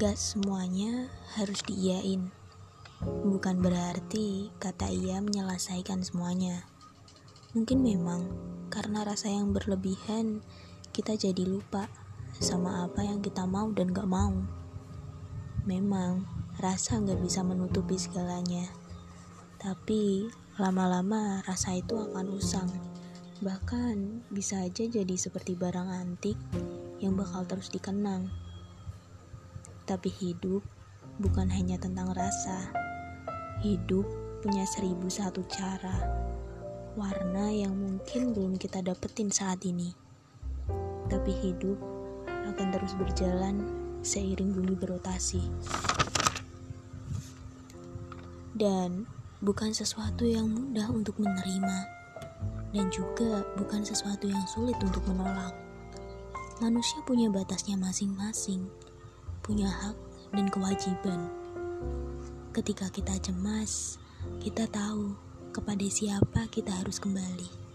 Gak semuanya harus diiyain. Bukan berarti kata iya menyelesaikan semuanya. Mungkin memang karena rasa yang berlebihan, kita jadi lupa sama apa yang kita mau dan gak mau. Memang rasa gak bisa menutupi segalanya. Tapi lama-lama rasa itu akan usang. Bahkan bisa aja jadi seperti barang antik yang bakal terus dikenang. Tapi hidup bukan hanya tentang rasa. Hidup punya seribu satu cara, warna yang mungkin belum kita dapetin saat ini. Tapi hidup akan terus berjalan seiring bumi berotasi. Dan bukan sesuatu yang mudah untuk menerima, dan juga bukan sesuatu yang sulit untuk menolak. Manusia punya batasnya masing-masing punya hak dan kewajiban. Ketika kita cemas, kita tahu kepada siapa kita harus kembali.